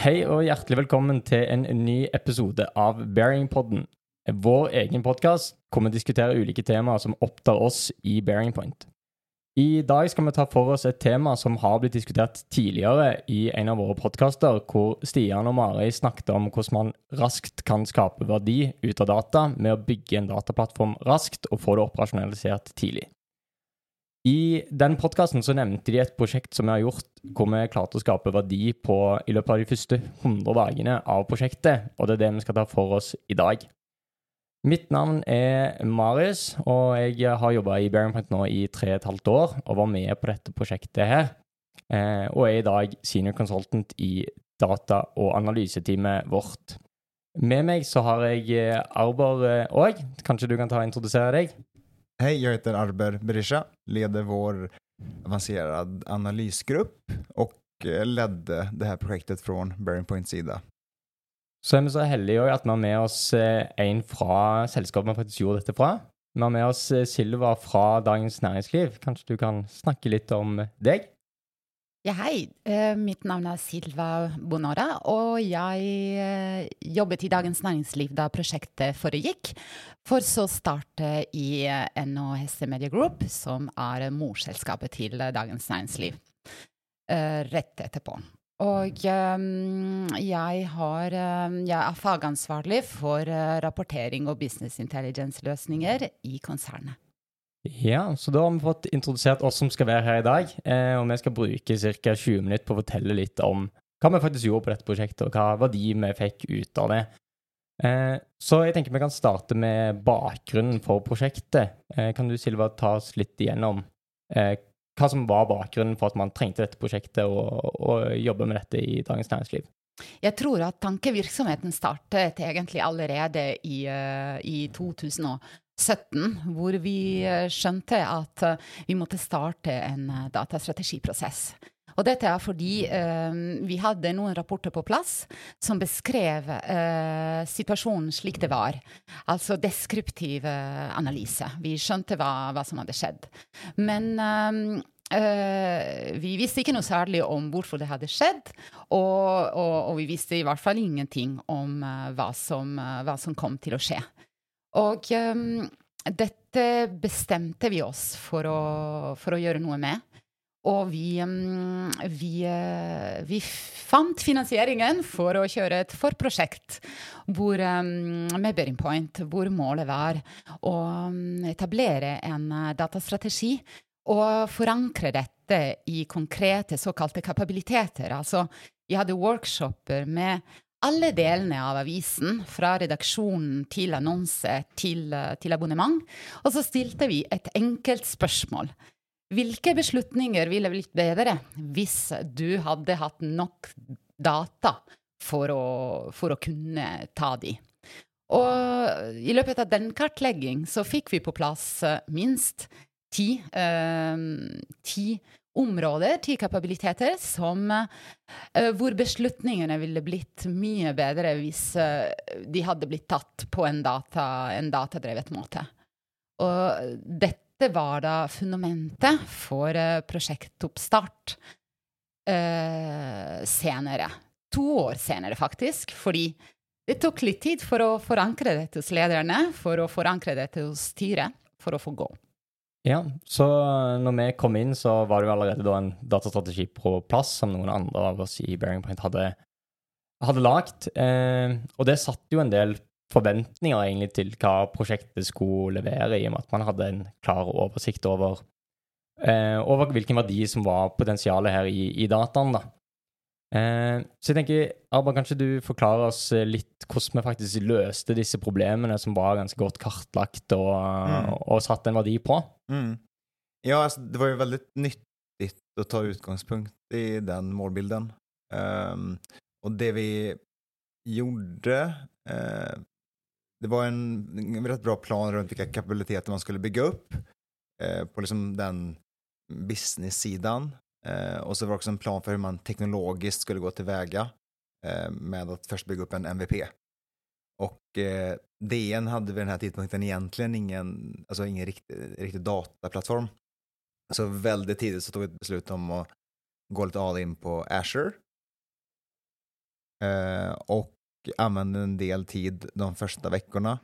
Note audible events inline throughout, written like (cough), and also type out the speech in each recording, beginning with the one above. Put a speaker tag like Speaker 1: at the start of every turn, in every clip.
Speaker 1: Hei og hjertelig velkommen til en ny episode av Bearingpodden. Vår egen podkast hvor vi diskuterer ulike temaer som opptar oss i Bearingpoint. I dag skal vi ta for oss et tema som har blitt diskutert tidligere i en av våre podkaster, hvor Stian og Mari snakket om hvordan man raskt kan skape verdi ut av data med å bygge en dataplattform raskt og få det operasjonalisert tidlig. I den podkasten nevnte de et prosjekt som vi har gjort, hvor vi klarte å skape verdi på, i løpet av de første 100 dagene av prosjektet, og det er det vi skal ta for oss i dag. Mitt navn er Marius, og jeg har jobba i Bearingpoint nå i tre og et halvt år og var med på dette prosjektet her. Eh, og er i dag senior consultant i data- og analyseteamet vårt. Med meg så har jeg Arbor òg. Eh, Kanskje du kan ta og introdusere deg?
Speaker 2: Hej, jag heter Arber Berisha, leder vår avancerad analysgrupp och eh, ledde det här projektet från Bearing Points sida.
Speaker 1: Så er vi så heldige at vi har med oss eh, en fra selskapet vi faktisk gjorde dette fra. Vi har med oss eh, Silva fra Dagens Næringsliv. Kanskje du kan snakke litt om deg?
Speaker 3: Ja, hei. Uh, mitt navn er Silva Bonora, og jeg uh, jobbet i Dagens Næringsliv da prosjektet foregikk, for så å starte i uh, NHS Media Group, som er morselskapet til Dagens Næringsliv, rett etterpå. Og um, jeg, har, jeg, er fagansvarlig for rapportering og business intelligence-løsninger i konsernet.
Speaker 1: Ja, så da har vi fått introdusert oss som skal være her i dag. Eh, og vi skal bruke ca. 20 minutter på å fortelle litt om hva vi faktisk gjorde på dette prosjektet, og hva verdi vi fikk ut av det. Eh, så jeg tenker vi kan starte med bakgrunnen for prosjektet. Eh, kan du Silva ta oss litt igjennom eh, hva som var bakgrunnen for at man trengte dette prosjektet og, og jobbe med dette i Dagens Næringsliv?
Speaker 3: Jeg tror at tankevirksomheten startet egentlig allerede i, uh, i 2000. 2017, hvor vi eh, skjønte at eh, vi måtte starte en eh, datastrategiprosess. Og dette er fordi eh, vi hadde noen rapporter på plass som beskrev eh, situasjonen slik det var. Altså deskriptiv analyse. Vi skjønte hva, hva, som hadde skjedd. Men eh, vi visste ikke noe særlig om hvorfor det hadde skjedd, og, og, og vi visste i hvert fall ingenting om hva som, hva som kom til å skje. Og um, dette bestemte vi oss for å, for å, gjøre noe med. Og vi, um, vi, uh, vi, fant finansieringen for å kjøre et forprosjekt hvor, um, med Bearing Point, hvor målet var å etablere en uh, datastrategi og forankre dette i konkrete såkalte kapabiliteter. Altså, vi hadde workshoper med alle delene av avisen, fra redaksjonen til annonse til, eh, til, abonnement. Og så stilte vi et enkelt spørsmål. Hvilke beslutninger ville blitt bedre hvis du hadde hatt nok data for å, for å kunne ta de? Og i løpet av den kartlegging så fikk vi på plass eh, minst ti, eh, ti områder til kapabiliteter som, uh, hvor beslutningene ville blitt mye bedre hvis uh, de hadde blitt tatt på en, data, en datadrevet måte. Og dette var da fundamentet for uh, prosjektoppstart senere. To år senere, faktisk, fordi det tok litt tid for å forankre dette hos lederne, for å forankre dette hos styret, for å få gå.
Speaker 1: Ja, så når vi kom inn, så var det jo allerede da en datastrategi på plass som noen andre av oss i Bearing Point hadde, hadde lagd. Eh, og det satte jo en del forventninger egentlig til hva prosjektet skulle levere, i og med at man hadde en klar oversikt over, eh, over hvilken verdi som var potensialet her i, i dataen. da. Eh, så jeg tenker, Arba, kanskje du forklarer oss eh, litt hvordan vi faktisk løste disse problemene som var ganske godt kartlagt og, mm. og satt en verdi på? Mm.
Speaker 2: Ja, altså, det var jo veldig nyttig å ta utgangspunkt i den målbilden. Um, og det vi gjorde uh, Det var en, en rett bra plan rundt hvilke kapabiliteter man skulle bygge opp uh, på liksom den business-siden. Eh, och så var det också en plan för hur man teknologiskt skulle gå tillväga eh, med att först bygga upp en MVP. Och eh, DN hade vid den här tidpunkten egentligen ingen, alltså ingen riktig, riktig dataplattform. Så väldigt tidigt så tog vi ett beslut om att gå lite all in på Azure. eh, och använde en del tid de första veckorna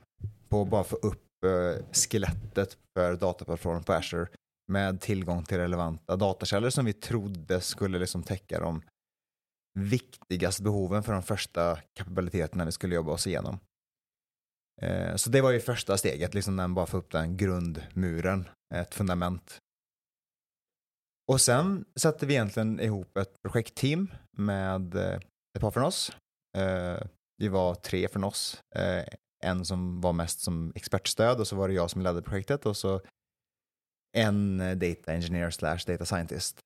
Speaker 2: på att bara få upp eh, skelettet för dataplattformen på Azure med tillgång till relevanta datakällor som vi trodde skulle liksom täcka de viktigaste behoven för de första kapabiliteterna vi skulle jobba oss igenom. Eh, så det var ju första steget, liksom den bara få upp den grundmuren, ett fundament. Och sen satte vi egentligen ihop ett projektteam med et ett par från oss. Eh, vi var tre från oss. En som var mest som expertstöd och så var det jag som ledde projektet och så en data engineer slash data scientist.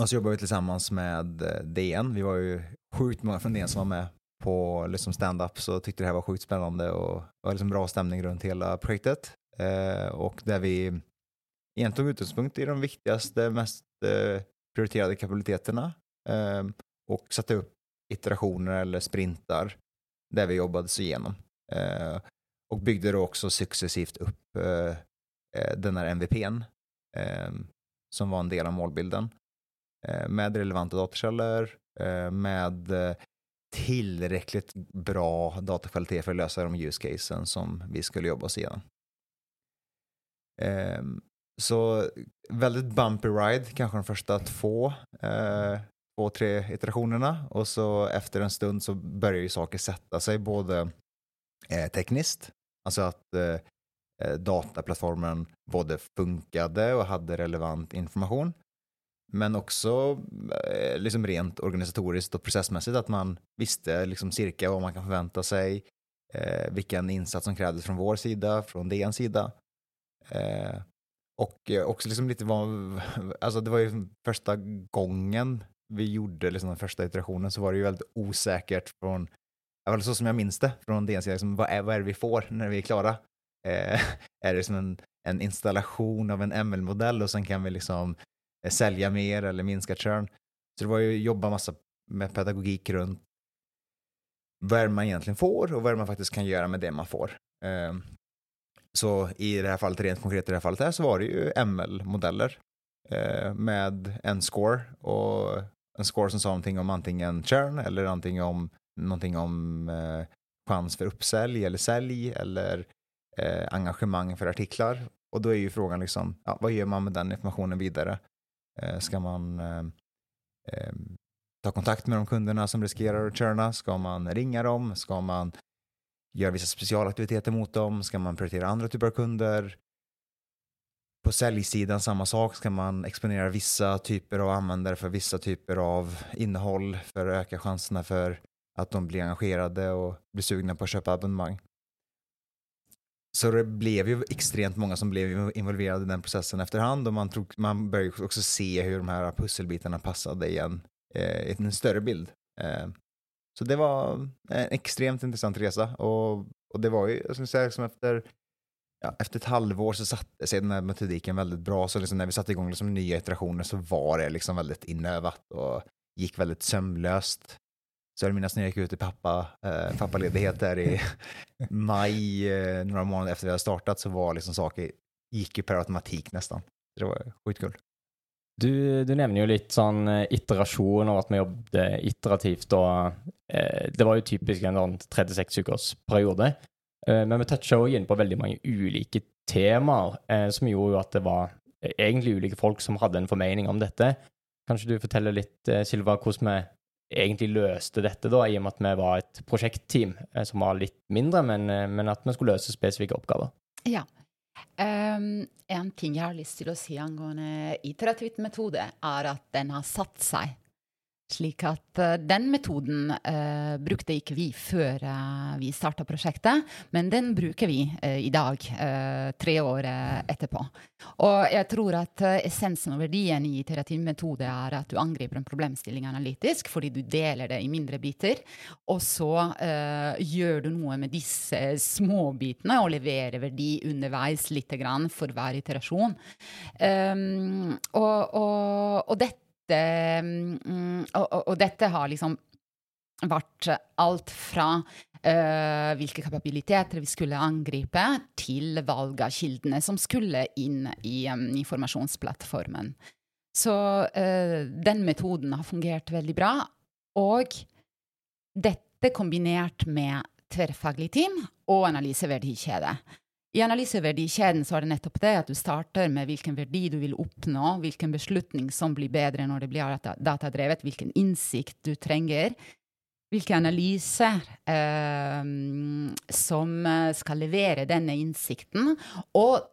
Speaker 2: Och så jobbade vi tillsammans med DN. Vi var ju sjukt många från DN som var med på liksom stand-up så tyckte det här var sjukt spännande och det var liksom bra stämning runt hela projektet. Uh, och där vi egentligen tog utgångspunkt i de viktigaste, mest uh, prioriterade kapabiliteterna eh, och satte upp iterationer eller sprintar där vi jobbade sig igenom. Eh, och byggde då också successivt upp eh, eh, den här MVPn som var en del av målbilden med relevanta datakällor, med tillräckligt bra datakvalitet för att lösa de use casen som vi skulle jobba oss igenom. Eh, så väldigt bumpy ride, kanske de första två, eh, två, tre iterationerna och så efter en stund så börjar ju saker sätta sig både eh, tekniskt, alltså att eh, eh, dataplattformen både funkade och hade relevant information men också eh, liksom rent organisatoriskt och processmässigt att man visste liksom cirka vad man kan förvänta sig, eh, vilken insats som krävdes från vår sida, från DNs sida. Eh, och också liksom lite vad, (laughs) det var ju första gången vi gjorde liksom den första iterationen så var det ju väldigt osäkert från, eller så som jag minns det från DNs sida, liksom, vad, är, vad är det vi får när vi är klara? Eh, (laughs) är det som en, en installation av en ML-modell och sen kan vi liksom Eh, sälja mer eller minska churn. Så det var ju jobba massa med pedagogik runt vad man egentligen får och vad man faktiskt kan göra med det man får. Eh, så i det här fallet, rent konkret i det här fallet här, så var det ju ML-modeller eh, med en score och en score som sa någonting om antingen churn eller någonting om, någonting om eh, chans för uppsälj eller sälj eller engagemang för artiklar. Och då är ju frågan liksom, ja, vad gör man med den informationen vidare? Eh, ska man eh, eh, ta kontakt med de kunderna som riskerar att churna? Ska man ringa dem? Ska man göra vissa specialaktiviteter mot dem? Ska man prioritera andra typer av kunder? På säljsidan samma sak, ska man exponera vissa typer av användare för vissa typer av innehåll för att öka chanserna för att de blir engagerade och blir sugna på att köpa abonnemang. Så det blev ju extremt många som blev involverade i den processen efterhand och man, tog, man började också se hur de här pusselbitarna passade i en, eh, en större bild. Eh, så det var en extremt intressant resa och, och det var ju, jag skulle säga, som efter, ja, efter ett halvår så satte sig den här metodiken bra. Så liksom när vi satte igång liksom nya iterationer så var det liksom väldigt inövat och gick väldigt sömlöst. Minns när jag gick ut i pappa, eh, pappaledighet där i maj, eh, några månader efter vi hade startat, så var liksom saker, gikk jo per automatikk nesten. Det var skitkul.
Speaker 1: Du, du nevner jo litt sånn eh, iterasjon og at vi jobbet iterativt. og eh, Det var jo typisk en sånn 36 ukers periode. Eh, men vi toucha òg inn på veldig mange ulike temaer, eh, som gjorde jo at det var eh, egentlig ulike folk som hadde en formening om dette. Kanskje du forteller litt, Silva, hvordan vi egentlig løste dette, da, i og med at vi var et prosjektteam eh, som var litt mindre, men, eh, men at vi skulle løse spesifikke oppgaver.
Speaker 3: Ja. Um, en ting jeg har lyst til å si angående iterativt metode, er at den har satt seg slik at uh, den metoden uh, brukte ikke vi før uh, vi starta prosjektet, men den bruker vi i dag, tre år etterpå. Og jeg tror at essensen og verdien i iterativ metode er at du angriper en problemstilling analytisk fordi du deler det i mindre biter, og så gjør du noe med disse småbitene og leverer verdi underveis lite grann for hver iterasjon. Um, og, og, og dette um, og, og, dette har liksom vært alt fra uh, hvilke kapabiliteter vi skulle angripe, til valg av kildene som skulle inn i um, informasjonsplattformen. Så uh, den metoden har fungert veldig bra. Og dette kombinert med tverrfaglig team og analyseverdikjede. I analyseverdikjeden så er det nettopp det at du starter med hvilken verdi du vil oppnå, hvilken beslutning som blir bedre når det blir datadrevet, hvilken innsikt du trenger, hvilke analyser eh, som skal levere denne innsikten, og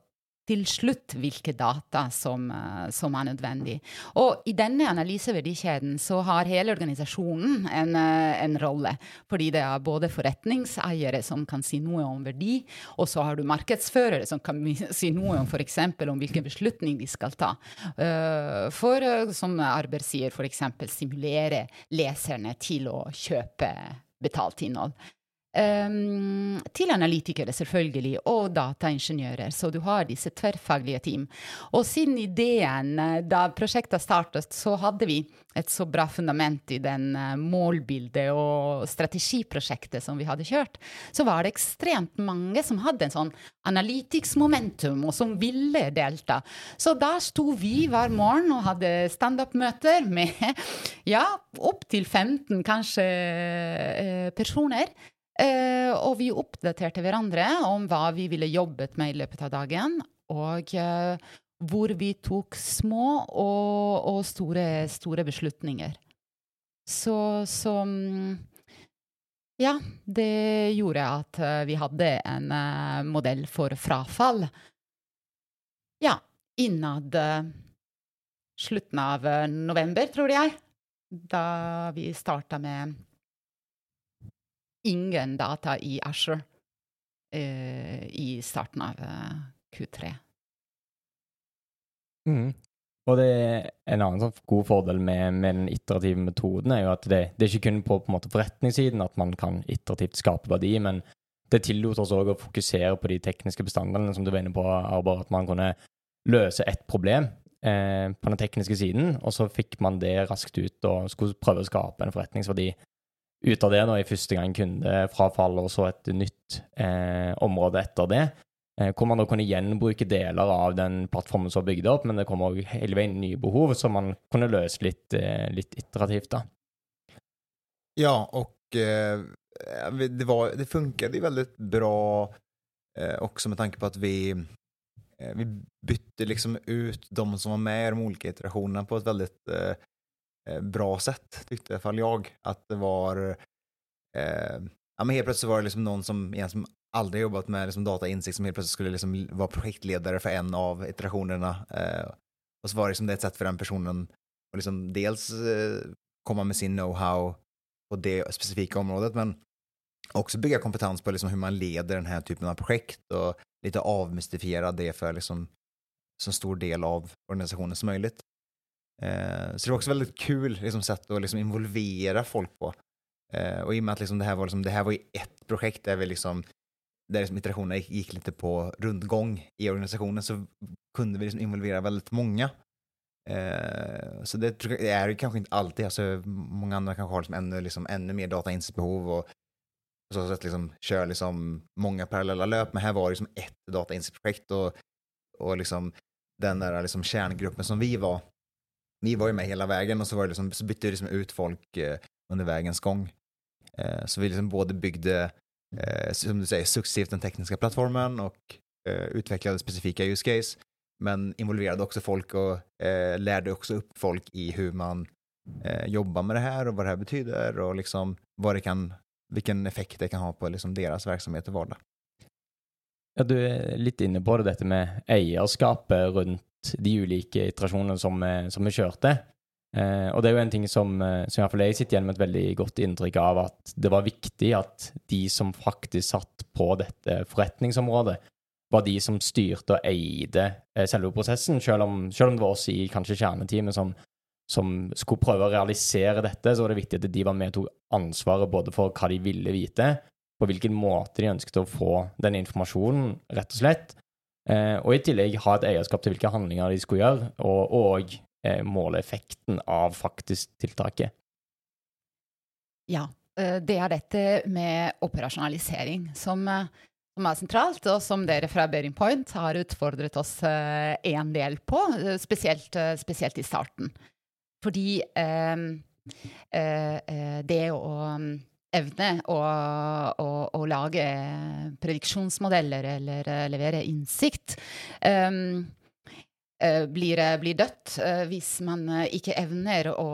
Speaker 3: til slutt hvilke data som, eh, som, er nødvendig. Og i denne analyseverdikjeden så har hele organisasjonen en, eh, en, rolle. Fordi det er både forretningseiere som kan si noe om verdi, og så har du markedsførere som kan si noe om f.eks. om hvilken beslutning de skal ta. Eh, for, som Arber sier, f.eks. stimulere leserne til å kjøpe betalt innhold. Um, til analytikere, selvfølgelig, og dataingeniører. Så du har disse tverrfaglige team. Og siden ideen eh, da prosjektet startet, så hadde vi et så bra fundament i den uh, målbildet og strategiprosjektet som vi hadde kjørt, så var det ekstremt mange som hadde en sånn analytics-momentum, og som ville delta. Så da sto vi hver morgen og hadde standup-møter med ja, opptil 15 kanskje uh, personer Eh, og vi oppdaterte hverandre om hva vi ville jobbet med i løpet av dagen. Og eh, hvor vi tok små og, og store, store, beslutninger. Så, så Ja, det gjorde at uh, vi hadde en uh, modell for frafall. Ja, innad uh, slutten av november, tror jeg. Da vi starta med ingen data i Asher eh, i starten av eh, Q3.
Speaker 1: Mm. Og det er en annen sånn god fordel med, med, den iterative metoden er jo at det, det er ikke kun på, på måte, forretningssiden at man kan iterativt skape verdi, men det tillot oss òg å fokusere på de tekniske bestandene som du var inne på, Arbor, at man kunne løse ett problem eh, på den tekniske siden, og så fikk man det raskt ut og skulle prøve å skape en forretningsverdi ut av det da, i første gang kundefrafall, og så et nytt eh, område etter det. Eh, hvor man da kunne gjenbruke deler av den plattformen som var bygd opp, men det kom òg hele veien nye behov som man kunne løse litt, eh, litt iterativt. da.
Speaker 2: Ja, og eh, det, var, det funket veldig bra eh, også med tanke på at vi eh, vi bytte liksom ut de som var med i de ulike iterasjonene på et veldig eh, Eh, bra sätt, tyckte i alla fall jag. Att det var... Eh, ja, men helt plötsligt var det liksom någon som, igen, som aldrig jobbat med liksom, datainsikt som helt plötsligt skulle liksom vara projektledare för en av iterationerna. Eh, och så var det, liksom, det ett sätt för den personen att liksom dels eh, komma med sin know-how på det specifika området, men också bygga kompetens på liksom hur man leder den här typen av projekt och lite avmystifiera det för liksom så stor del av organisationen som möjligt. Eh, så det var också väldigt kul liksom, sätt att liksom, involvera folk på. Eh, och i och med att liksom, det, här var, liksom, det här var ju ett projekt där vi liksom, där liksom, iterationerna gick, gick lite på rundgång i organisationen så kunde vi liksom involvera väldigt många. Eh, så det, det är ju kanske inte alltid, alltså, många andra kanske har liksom ännu, liksom, ännu mer datainsiktsbehov och på så sätt liksom, kör liksom många parallella löp, men här var det liksom ett datainsiktsprojekt och, och liksom, den där liksom, kärngruppen som vi var vi var ju med hela vägen och så, var det liksom, så bytte vi liksom ut folk eh, under vägens gång. Eh, så vi liksom både byggde, eh, som du säger, successivt den tekniska plattformen och eh, utvecklade specifika use case, men involverade också folk och eh, lärde också upp folk i hur man eh, jobbar med det här och vad det här betyder och liksom vad det kan, vilken effekt det kan ha på liksom deras verksamhet och vardag.
Speaker 1: Ja, du er litt inne på det, dette med eierskapet rundt de ulike iterasjonene som, som vi kjørte. Eh, og det er jo en ting som, eh, som iallfall jeg sitter igjen med et veldig godt inntrykk av, at det var viktig at de som faktisk satt på dette forretningsområdet, var de som styrte og eide eh, selve prosessen, selv om, selv om det var oss i kanskje kjerneteamet som, som skulle prøve å realisere dette, så var det viktig at de var med og tok ansvaret både for hva de ville vite, på hvilken måte de ønsket å få den informasjonen, rett og slett, Eh, og i tillegg ha et eierskap til hvilke handlinger de skulle gjøre, og, og eh, måle effekten av faktisk tiltaket.
Speaker 3: Ja, eh, det er dette med operasjonalisering som, eh, som, er sentralt, og som dere fra Bearing Point har utfordret oss en del på, spesielt, spesielt i starten. Fordi eh, eh, det å evne å, å, å, lage prediksjonsmodeller eller uh, levere innsikt um, blir, blir, dødt hvis man ikke evner å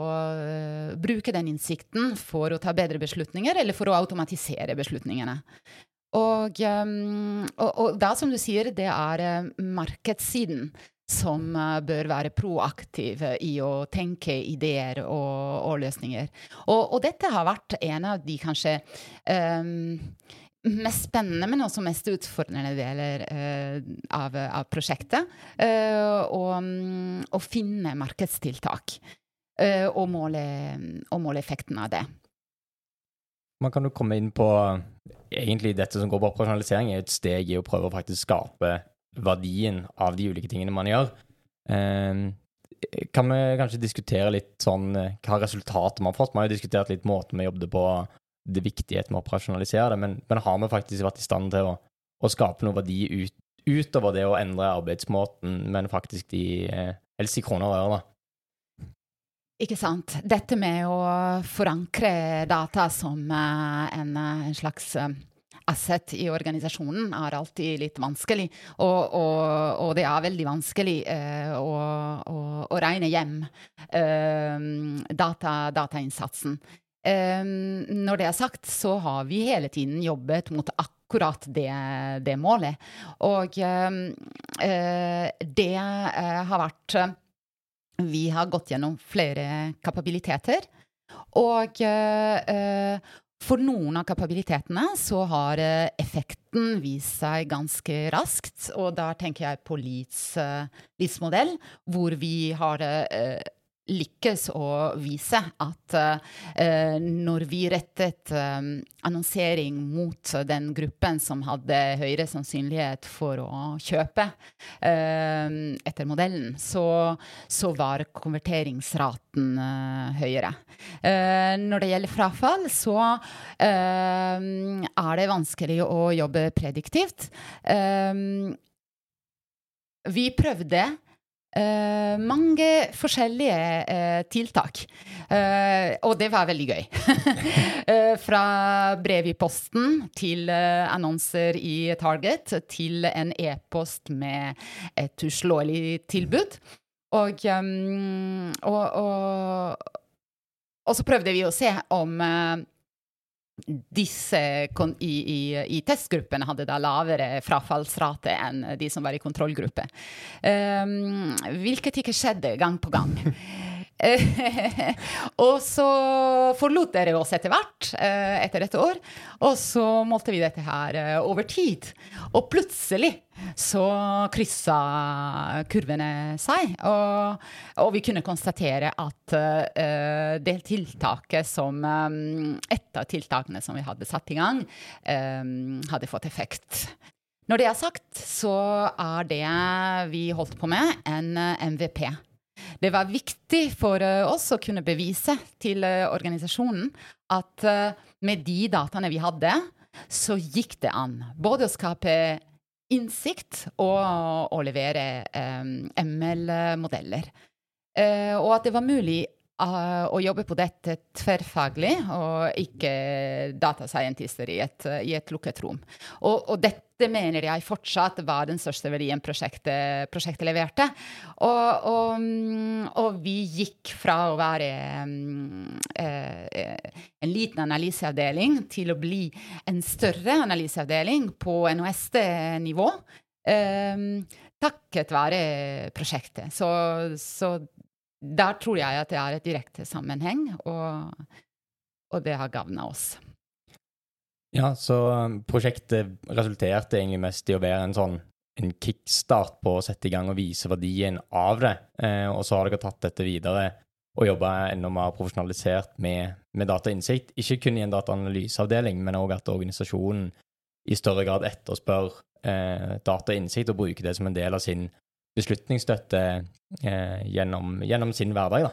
Speaker 3: bruke den innsikten for å ta bedre beslutninger, eller for å automatisere beslutningene. Og, um, og, og da, som du sier, det er markedssiden som uh, bør være proaktive i å tenke ideer og, og løsninger. Og, og, dette har vært en av de kanskje um, mest spennende, men også mest utfordrende deler uh, av, av, prosjektet. Uh, um, å finne markedstiltak uh, og, måle, og måle effekten av det.
Speaker 1: Man kan jo komme inn på egentlig dette som går på operasjonalisering, er et steg i å prøve å faktisk skape verdien av de ulike tingene man gjør. Eh, kan vi kanskje diskutere litt sånn eh, hva resultatet vi har fått? Vi har jo diskutert litt måten vi jobbet på, det viktigheten med å operasjonalisere det, men, men, har vi faktisk vært i stand til å, å skape noe verdi ut, utover det å endre arbeidsmåten, men faktisk de eh, helst i kroner og øre, da?
Speaker 3: Ikke sant. Dette med å forankre data som uh, en, en, slags asset i organisasjonen er alltid litt vanskelig. Og, og, og det er veldig vanskelig uh, å, å, å, regne hjem uh, data, datainnsatsen. Um, når det er sagt, så har vi hele tiden jobbet mot akkurat det, det målet. Og um, uh, det har vært Vi har gått gjennom flere kapabiliteter. Og for noen av kapabilitetene så har eh, effekten vist seg ganske raskt, og da tenker jeg på Leeds, Leeds modell, hvor vi har uh, lykkes å vise at uh, når vi rettet um, annonsering mot den gruppen som hadde høyere sannsynlighet for å kjøpe uh, etter modellen, så, så var konverteringsraten uh, høyere. når det gjelder frafall, så er det vanskelig å jobbe prediktivt. vi prøvde Uh, mange forskjellige uh, tiltak. Uh, og det var veldig gøy. (laughs) fra brev i posten til annonser i Target til en e-post med et uslåelig tilbud. Og, um, og, og, og, så prøvde vi å se om disse i, i, i, testgruppene hadde da lavere frafallsrate enn de som var i kontrollgruppe. Um, hvilket ikke skjedde gang på gang. (laughs) og så forlot dere oss etter hvert, uh, etter et år. Og så målte vi dette her uh, over tid. Og plutselig så kryssa kurvene seg. Og, og, vi kunne konstatere at uh, det tiltaket som um, Et av tiltakene som vi hadde satt i gang, um, hadde fått effekt. Når det er sagt, så er det vi holdt på med, en MVP. Det var viktig for oss å kunne bevise til organisasjonen at med de dataene vi hadde, så gikk det an både å skape innsikt og å levere ML-modeller. Og at det var mulig å jobbe på dette tverrfaglig, og ikke datascientister i i et lukket rom. Og, og, dette mener jeg fortsatt var den største verdien prosjektet, prosjektet leverte. Og, og, og, vi gikk fra å være um, uh, en liten analyseavdeling til å bli en større analyseavdeling på NHST-nivå. Um, takket være prosjektet. Så, så der tror jeg at det er et direkte sammenheng, og, og det har gagna oss.
Speaker 1: Ja, så um, prosjektet resulterte egentlig mest i å være en sånn en kickstart på å sette i gang og vise verdien av det. Eh, og så har dere tatt dette videre og jobba enda mer profesjonalisert med, med datainnsikt. Ikke kun i en dataanalyseavdeling, men òg at organisasjonen i større grad etterspør eh, datainnsikt og bruker det som en del av sin beslutningsstøtte eh, gjennom, gjennom, sin hverdag. da.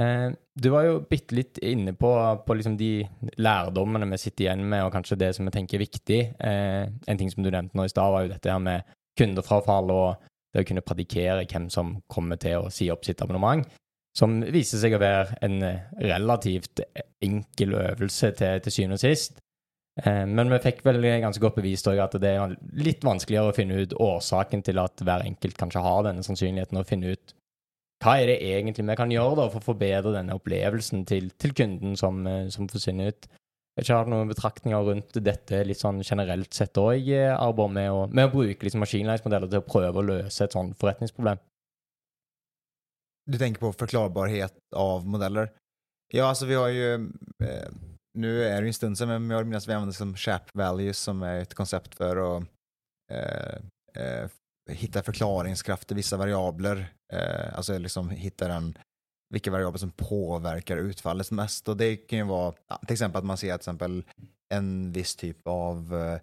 Speaker 1: Eh, du var jo bitte litt inne på, på liksom de lærdommene vi sitter igjen med, og kanskje det som vi tenker er viktig. Eh, en ting som du nevnte nå i stad, var jo dette her med kundefrafall og det å kunne predikere hvem som kommer til å si opp sitt abonnement. som viser seg å være en relativt enkel øvelse til, til syvende og sist. Eh, men vi fikk vel ganske godt bevist at det er litt vanskeligere å finne ut årsaken til at hver enkelt kanskje har denne sannsynligheten, og finne ut hva er det egentlig vi kan gjøre da for å forbedre denne opplevelsen til, til kunden som, eh, som forsvinner ut. Jeg har ikke noen betraktninger rundt dette litt sånn generelt sett òg, Arbor, med, å, med å bruke liksom maskinlæringsmodeller til å prøve å løse et sånn forretningsproblem.
Speaker 2: Du tenker på forklarbarhet av modeller? Ja, altså vi har jo eh, nu är det en stund sedan, men jag minns vi använder som SHAP values som är ett koncept för att eh, eh, hitta förklaringskraft till vissa variabler. Eh, alltså liksom hitta den, vilka variabler som påverkar utfallet mest. Och det kan ju vara ja, till exempel att man ser till exempel en viss typ av eh,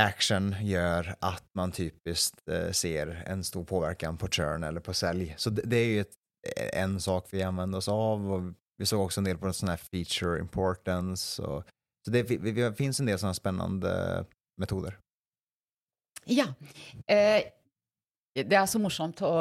Speaker 2: action gör att man typiskt eh, ser en stor påverkan på churn eller på sälj. Så det, det är ju ett, en sak vi använder oss av och vi såg också en del på sån här feature importance. Och, så det, det finns en del sådana spännande metoder.
Speaker 3: Ja. Eh, det er så morsomt å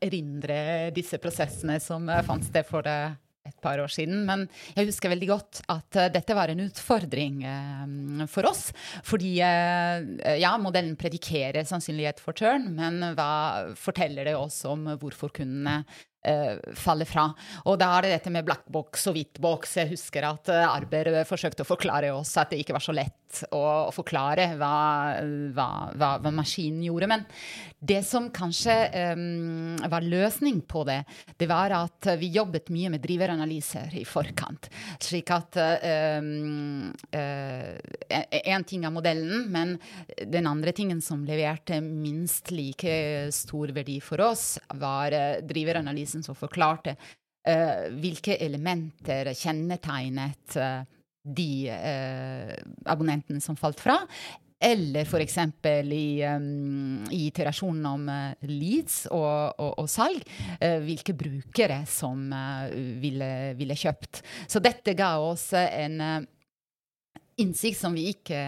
Speaker 3: erindre disse prosessene som fant sted for det et par år siden. Men jeg husker veldig godt at uh, dette var en utfordring uh, for oss. Fordi ja, modellen predikerer sannsynlighet for turn, men hva forteller det oss om hvorfor kundene faller fra. Og da er det dette med black box og hvit box. Jeg husker at uh, Arber forsøkte å forklare oss at det ikke var så lett å, forklare hva, hva, hva, hva, maskinen gjorde. Men det som kanskje um, var løsning på det, det var at vi jobbet mye med driveranalyser i forkant. Slik at um, En ting er modellen, men den andre tingen som leverte minst like stor verdi for oss, var driveranalysen som forklarte uh, hvilke elementer kjennetegnet uh, de uh, abonnentene som falt fra. Eller f.eks. I, um, i iterasjonen om uh, leads og, og, og salg, uh, hvilke brukere som uh, ville, ville, kjøpt. Så dette ga oss en innsikt som vi ikke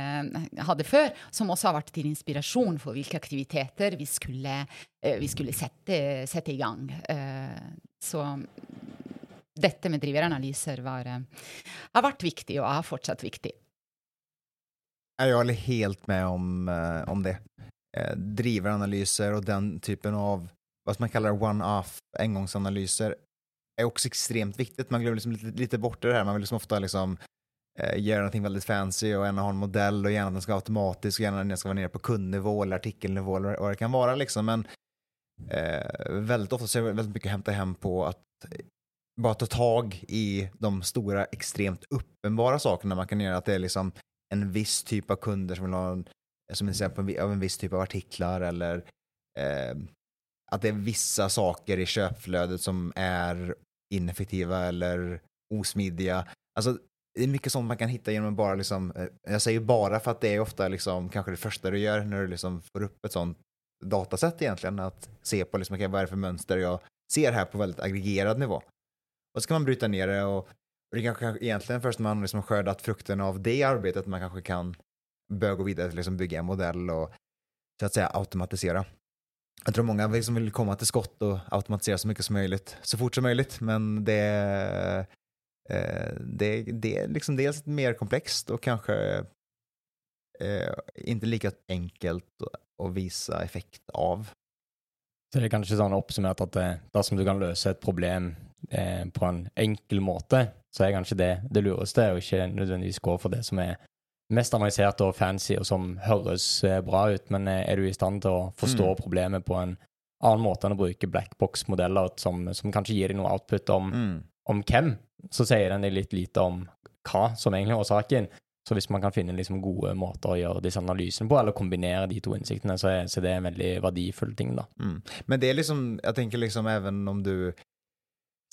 Speaker 3: hadde før, som også har vært til inspirasjon for hvilke aktiviteter vi skulle, vi skulle sette, sette, i gang. Så dette med driveranalyser var, har vært viktig og er fortsatt viktig.
Speaker 2: Jeg er helt med om, om det. Driveranalyser og den typen av hva man kaller one-off engångsanalyser er også ekstremt viktig. Man glemmer liksom litt, litt bort det her. Man vill liksom ofte liksom, eh, göra någonting väldigt fancy och gärna ha en modell och gärna att den ska vara automatisk och gärna att den ska vara nere på kundnivå eller artikelnivå eller vad det kan vara. Liksom. Men eh, väldigt ofta så är det väldigt mycket att hämta hem på att bara ta tag i de stora extremt uppenbara sakerna man kan göra. Att det är liksom en viss typ av kunder som vill ha en, som exempel av en viss typ av artiklar eller eh, att det är vissa saker i köpflödet som är ineffektiva eller osmidiga. Alltså, det är mycket sånt man kan hitta genom bara liksom, eh, jag säger bara för att det är ofta liksom kanske det första du gör när du liksom får upp ett sånt datasätt egentligen, att se på liksom, okay, vad är det för mönster jag ser här på väldigt aggregerad nivå. Och så kan man bryta ner det och, det kanske egentligen först när man liksom skördat frukten av det arbetet man kanske kan börja gå vidare till liksom bygga en modell och så att säga automatisera. Jag tror många liksom vill komma till skott och automatisera så mycket som möjligt, så fort som möjligt, men det, det, det är liksom dels mer komplext och kanske eh, inte lika enkelt att visa effekt av.
Speaker 1: Så det er kanskje sånn oppsummert at det, dersom du kan løse et problem eh, på en enkel måte, så er kanskje det det lureste, og ikke nødvendigvis gå for det som er mest avansert og fancy, og som høres eh, bra ut, men eh, er du i stand til å forstå mm. problemet på en annen måte enn å bruke blackbox-modeller som, som, kanskje gir deg noe output om, mm. om hvem, så sier den litt lite om hva som egentlig er årsaken. Så hvis man kan finne liksom gode måter å gjøre disse analysene på, eller kombinere de to innsiktene, så er, så det er en veldig verdifull ting, da.
Speaker 2: Mm. Men det er liksom, jeg tenker liksom, even om du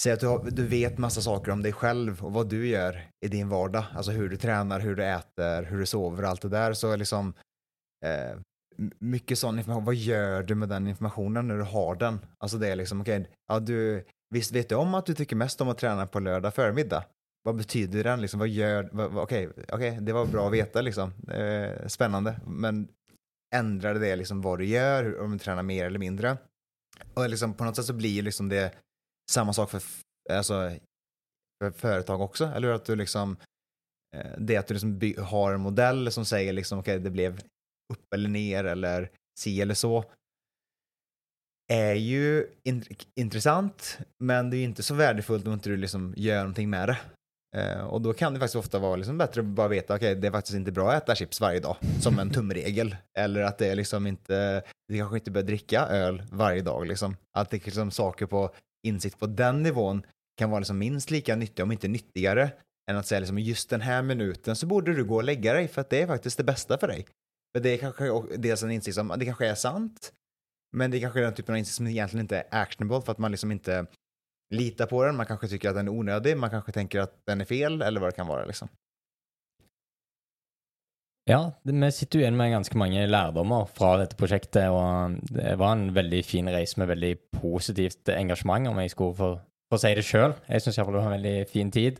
Speaker 2: Säg att du, har, du vet massa saker om dig själv och vad du gör i din vardag. Alltså hur du tränar, hur du äter, hur du sover och allt det där. Så är liksom eh, mycket sån information. Vad gör du med den informationen när du har den? Alltså det är liksom, okay, ja, du, visst vet du om att du tycker mest om att träna på lördag förmiddag? Vad betyder den? Liksom, vad gör, okej, okay, okay, det var bra att veta liksom. Eh, spännande. Men ändrar det liksom vad du gör, om du tränar mer eller mindre? Och liksom, på något sätt så blir liksom det samma sak för, alltså, för företag också? Eller att du liksom, eh, det att du liksom har en modell som säger liksom, okej, det blev upp eller ner eller si eller så, är ju in intressant, men det är inte så värdefullt om inte du liksom gör någonting med det. Uh, och då kan det faktiskt ofta vara liksom bättre att bara veta, okej, det är faktiskt inte bra att äta chips varje dag, som en tumregel. Eller att det är liksom inte, du kanske inte bör dricka öl varje dag liksom. Att det är liksom saker på insikt på den nivån kan vara liksom minst lika nyttiga, om inte nyttigare, än att säga liksom just den här minuten så borde du gå och lägga dig för att det är faktiskt det bästa för dig. För det är kanske dels en insikt som, det kanske är sant, men det är kanske är den typen av insikt som egentligen inte är actionable för att man liksom inte litar på den, man kanske tycker att den är onödig, man kanske tänker att den är fel eller vad det kan vara liksom.
Speaker 1: Ja, vi sitter jo igjen med ganske mange lærdommer fra dette prosjektet, og det var en veldig fin reise med veldig positivt engasjement, om jeg skulle få, få si det sjøl. Jeg syns iallfall det var en veldig fin tid.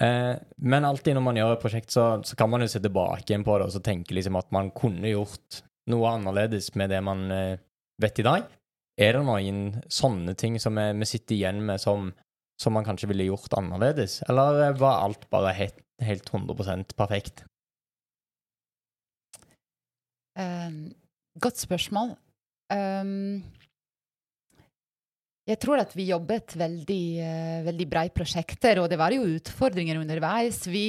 Speaker 1: Eh, men alltid når man gjør et prosjekt, så, så kan man jo se tilbake på det og så tenke liksom at man kunne gjort noe annerledes med det man eh, vet i dag. Er det noen sånne ting som vi, sitter igjen med som, som man kanskje ville gjort annerledes, eller eh, var alt bare helt, helt 100% perfekt?
Speaker 3: Um, godt spørsmål. Um, jeg tror at vi jobbet veldig, uh, veldig bra i prosjekter, og det var jo utfordringer underveis. Vi,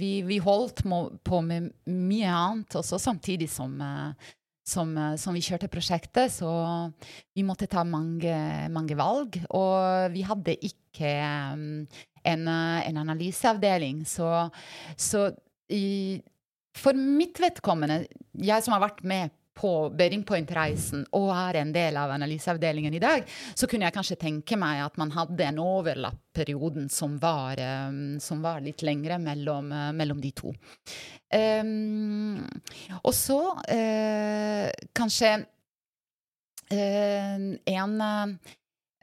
Speaker 3: vi, vi holdt på med mye annet også samtidig som, uh, som, uh, som vi kjørte prosjektet, så vi måtte ta mange, mange valg. Og vi hadde ikke um, en, uh, en analyseavdeling, så, så i, for mitt vedkommende, jeg som har vært med på Bearing Point-reisen og er en del av analyseavdelingen i dag, så kunne jeg kanskje tenke meg at man hadde en overlapp-perioden som, var, eh, som var litt lengre mellom, eh, mellom de to. Um, og så uh, kanskje uh, en uh,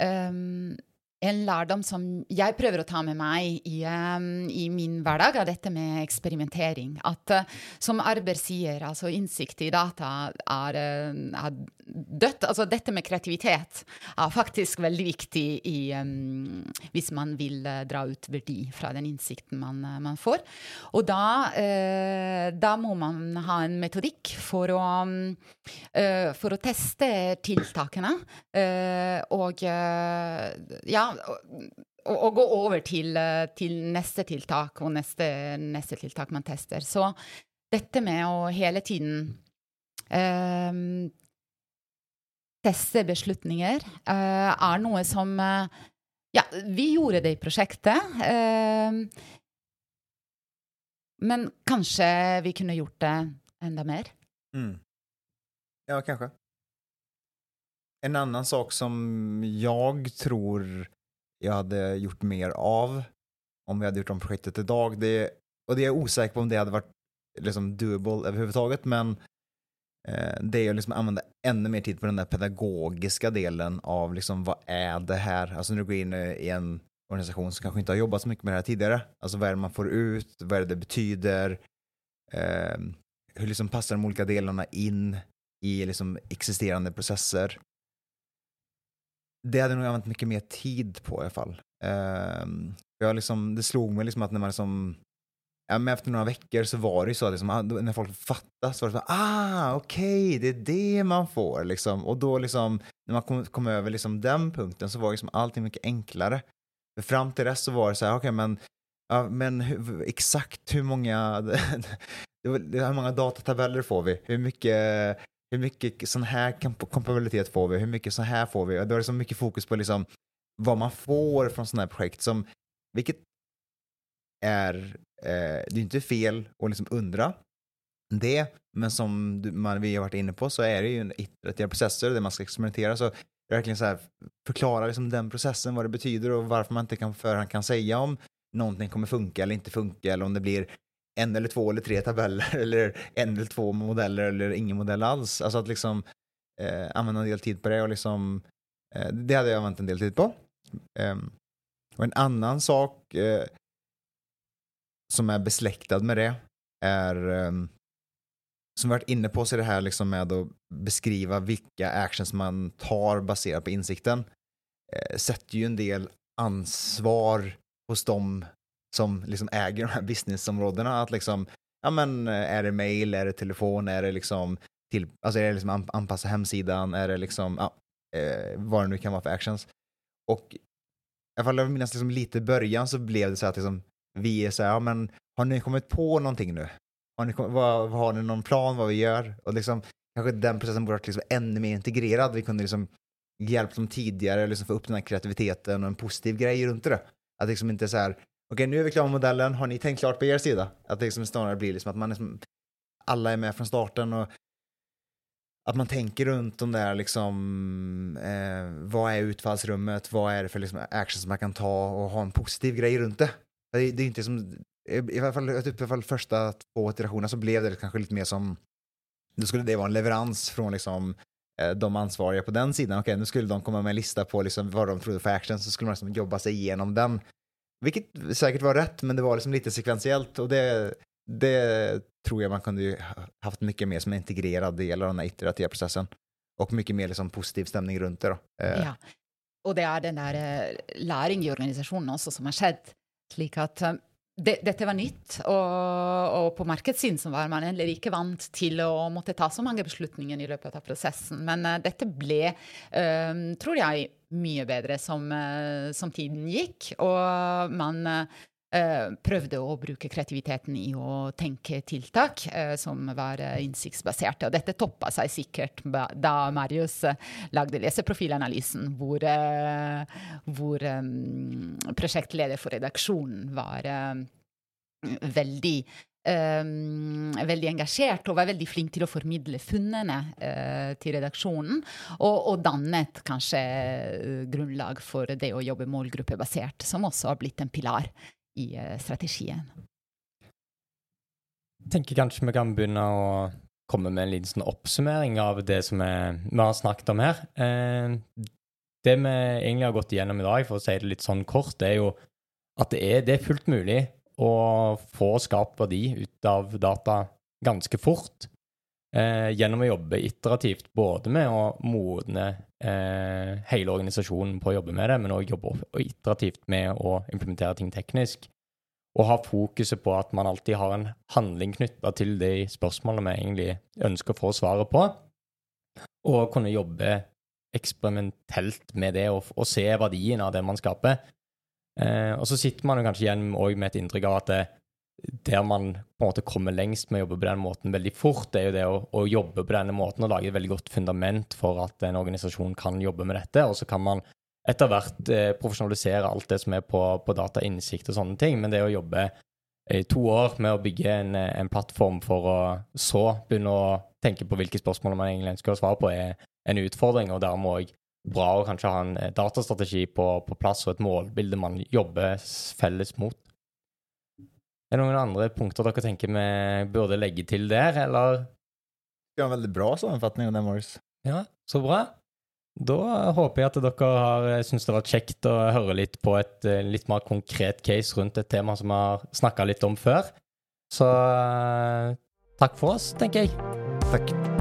Speaker 3: um, en lærdom som jeg prøver å ta med meg i, i min hverdag, er dette med eksperimentering. At uh, som Arber sier, altså innsikt i data er, uh, er dødt. Altså dette med kreativitet er faktisk veldig viktig i, um, hvis man vil uh, dra ut verdi fra den innsikten man, man får. Og da, da, må man ha en metodikk for å, um, for å teste tiltakene. og ja, og gå over til, til, neste tiltak og neste, neste, tiltak man tester. Så dette med å hele tiden eh, teste beslutninger eh, er noe som eh, Ja, vi gjorde det i prosjektet. men kanskje vi kunne gjort det enda mer.
Speaker 2: Mm. Ja, kanskje. En annen sak som jeg tror jeg hadde gjort mer av om vi hadde gjort om prosjektet i dag, det, og det er jeg usikker på om det hadde vært liksom doable overhodet, men eh, det är att liksom använda ännu mer tid på den där pedagogiska delen av liksom vad är det här? Alltså när du går in i en organisation som kanske inte har jobbat så mycket med det här tidigare, alltså vad är det man får ut, vad är det det betyder, eh, hur liksom passar de olika delarna in i liksom existerande processer. Det hade nog använt mycket mer tid på i alla fall. Eh, jag liksom, det slog mig liksom att när man liksom, ja, men efter några veckor så var det ju så att liksom, när folk fattade så var det så ah okej, det är det man får liksom. Och då liksom, när man kom, kom över liksom den punkten så var liksom allting mycket enklare. För fram till dess så var det så här, men, ja, men hur, exakt hur många, (laughs) hur datatabeller får vi? Hur mycket hur mycket sån här kompabilitet får vi? Hur mycket sånn här får vi? Det så mycket fokus på liksom vad man får från sådana här som, vilket är, eh, det är inte fel att liksom undra det, men som man, vi har varit inne på så är det ju en iterativ processer där man ska experimentera. Så verkligen så här, förklara liksom den processen, vad det betyder och varför man inte kan förhand kan säga om någonting kommer funka eller inte funka eller om det blir en eller två eller tre tabeller (laughs) eller en eller två modeller eller ingen modell alls. Alltså att liksom eh, använda en del tid på det och liksom eh, det hade jag använt en del tid på. Eh, och en annan sak eh, som är besläktad med det är um, som vi varit inne på är det här liksom med att beskriva vilka actions man tar baserat på insikten. eh, sätter ju en del ansvar hos dem som liksom äger de här businessområdena. Att liksom, ja men er är det mail, är det telefon, är det liksom, till, alltså är det liksom an- anpassa hemsidan, är det liksom, ja, eh, vad det nu kan vara för actions. Och i alla fall jag minns liksom lite i början så blev det så att liksom, vi är så ja men har ni kommit på någonting nu? Har ni, vad, har ni någon plan vad vi gör? Och liksom, kanske den processen borde varit liksom ännu mer integrerad. Vi kunde liksom hjälpt dem tidigare, liksom få upp den här kreativiteten och en positiv grej runt det. Att liksom inte så här, okej nu är vi klara med modellen, har ni tänkt klart på er sida? Att det liksom snarare blir liksom att man liksom, alla är med från starten och att man tänker runt de där liksom, eh, vad är utfallsrummet, vad är det för liksom actions man kan ta och ha en positiv grej runt det. Det, det är inte som, i alla fall, typ, i alla fall första två iterationerna så blev det kanske lite mer som, då skulle det vara en leverans från liksom eh, de ansvariga på den sidan. Okej, nu skulle de komma med en lista på liksom vad de trodde för action, så skulle man liksom jobba sig igenom den. Vilket säkert var rätt, men det var liksom lite sekventiellt och det, det tror jag man kunde ju ha- haft mycket mer som en integrerad del av den här iterativa processen. Och mycket mer liksom positiv stämning runt det då. Eh,
Speaker 3: Ja. Og det er den der eh, læring i organisasjonen også som har skjedd. Slik at eh, det, dette var nytt, og, og på markedssiden så var man heller ikke vant til å måtte ta så mange beslutninger i løpet av prosessen. Men uh, dette ble, uh, tror jeg, mye bedre som, uh, som tiden gikk. Og man eh, prøvde å bruke kreativiteten i å tenke tiltak eh, som var eh, innsiktsbaserte. Og dette toppa seg sikkert da Marius eh, lagde leseprofilanalysen, hvor, eh, hvor eh, prosjektleder for redaksjonen var eh, veldig Um, veldig engasjert og var veldig flink til å formidle funnene uh, til redaksjonen. Og, og dannet kanskje eh, grunnlag for det å jobbe målgruppebasert, som også har blitt en pilar i strategien.
Speaker 1: Jeg tenker kanskje vi kan begynne å komme med en liten sånn oppsummering av det som vi har snakket om her. Eh, det vi egentlig har gått igjennom i dag, for å si det litt sånn kort, det er jo at det er, det er fullt mulig å få skapt verdi ut av data ganske fort. Eh, gjennom å jobbe iterativt både med å modne eh, hele organisasjonen på å jobbe med det, men òg jobbe iterativt med å implementere ting teknisk og ha fokuset på at man alltid har en handling knytta til de spørsmålene vi egentlig ønsker å få svaret på, og kunne jobbe eksperimentelt med det og, og se verdien av det man skaper. Eh, og så sitter man jo kanskje igjen med et inntrykk av at det, der man på en måte kommer lengst med å jobbe på den måten veldig fort, det er jo det å, å jobbe på denne måten og lage et veldig godt fundament for at en organisasjon kan jobbe med dette, og så kan man etter hvert eh, profesjonalisere alt det som er på, på datainnsikt og sånne ting. Men det å jobbe i to år med å bygge en, eh, en plattform for å så begynne å tenke på hvilke spørsmål man egentlig ønsker å svare på, er en utfordring, og dermed òg bra å kanskje ha en eh, datastrategi på, på plass og et målbilde man jobber felles mot. Er det noen andre punkter dere tenker vi burde legge til der, eller?
Speaker 2: Det var en veldig bra sammenfatning av det, Morris.
Speaker 1: Ja, så bra. Da håper jeg at dere har syntes det var kjekt å høre litt på et eh, litt mer konkret case rundt et tema som vi har snakka litt om før. Så eh, takk for oss, tenker jeg.
Speaker 2: Tack.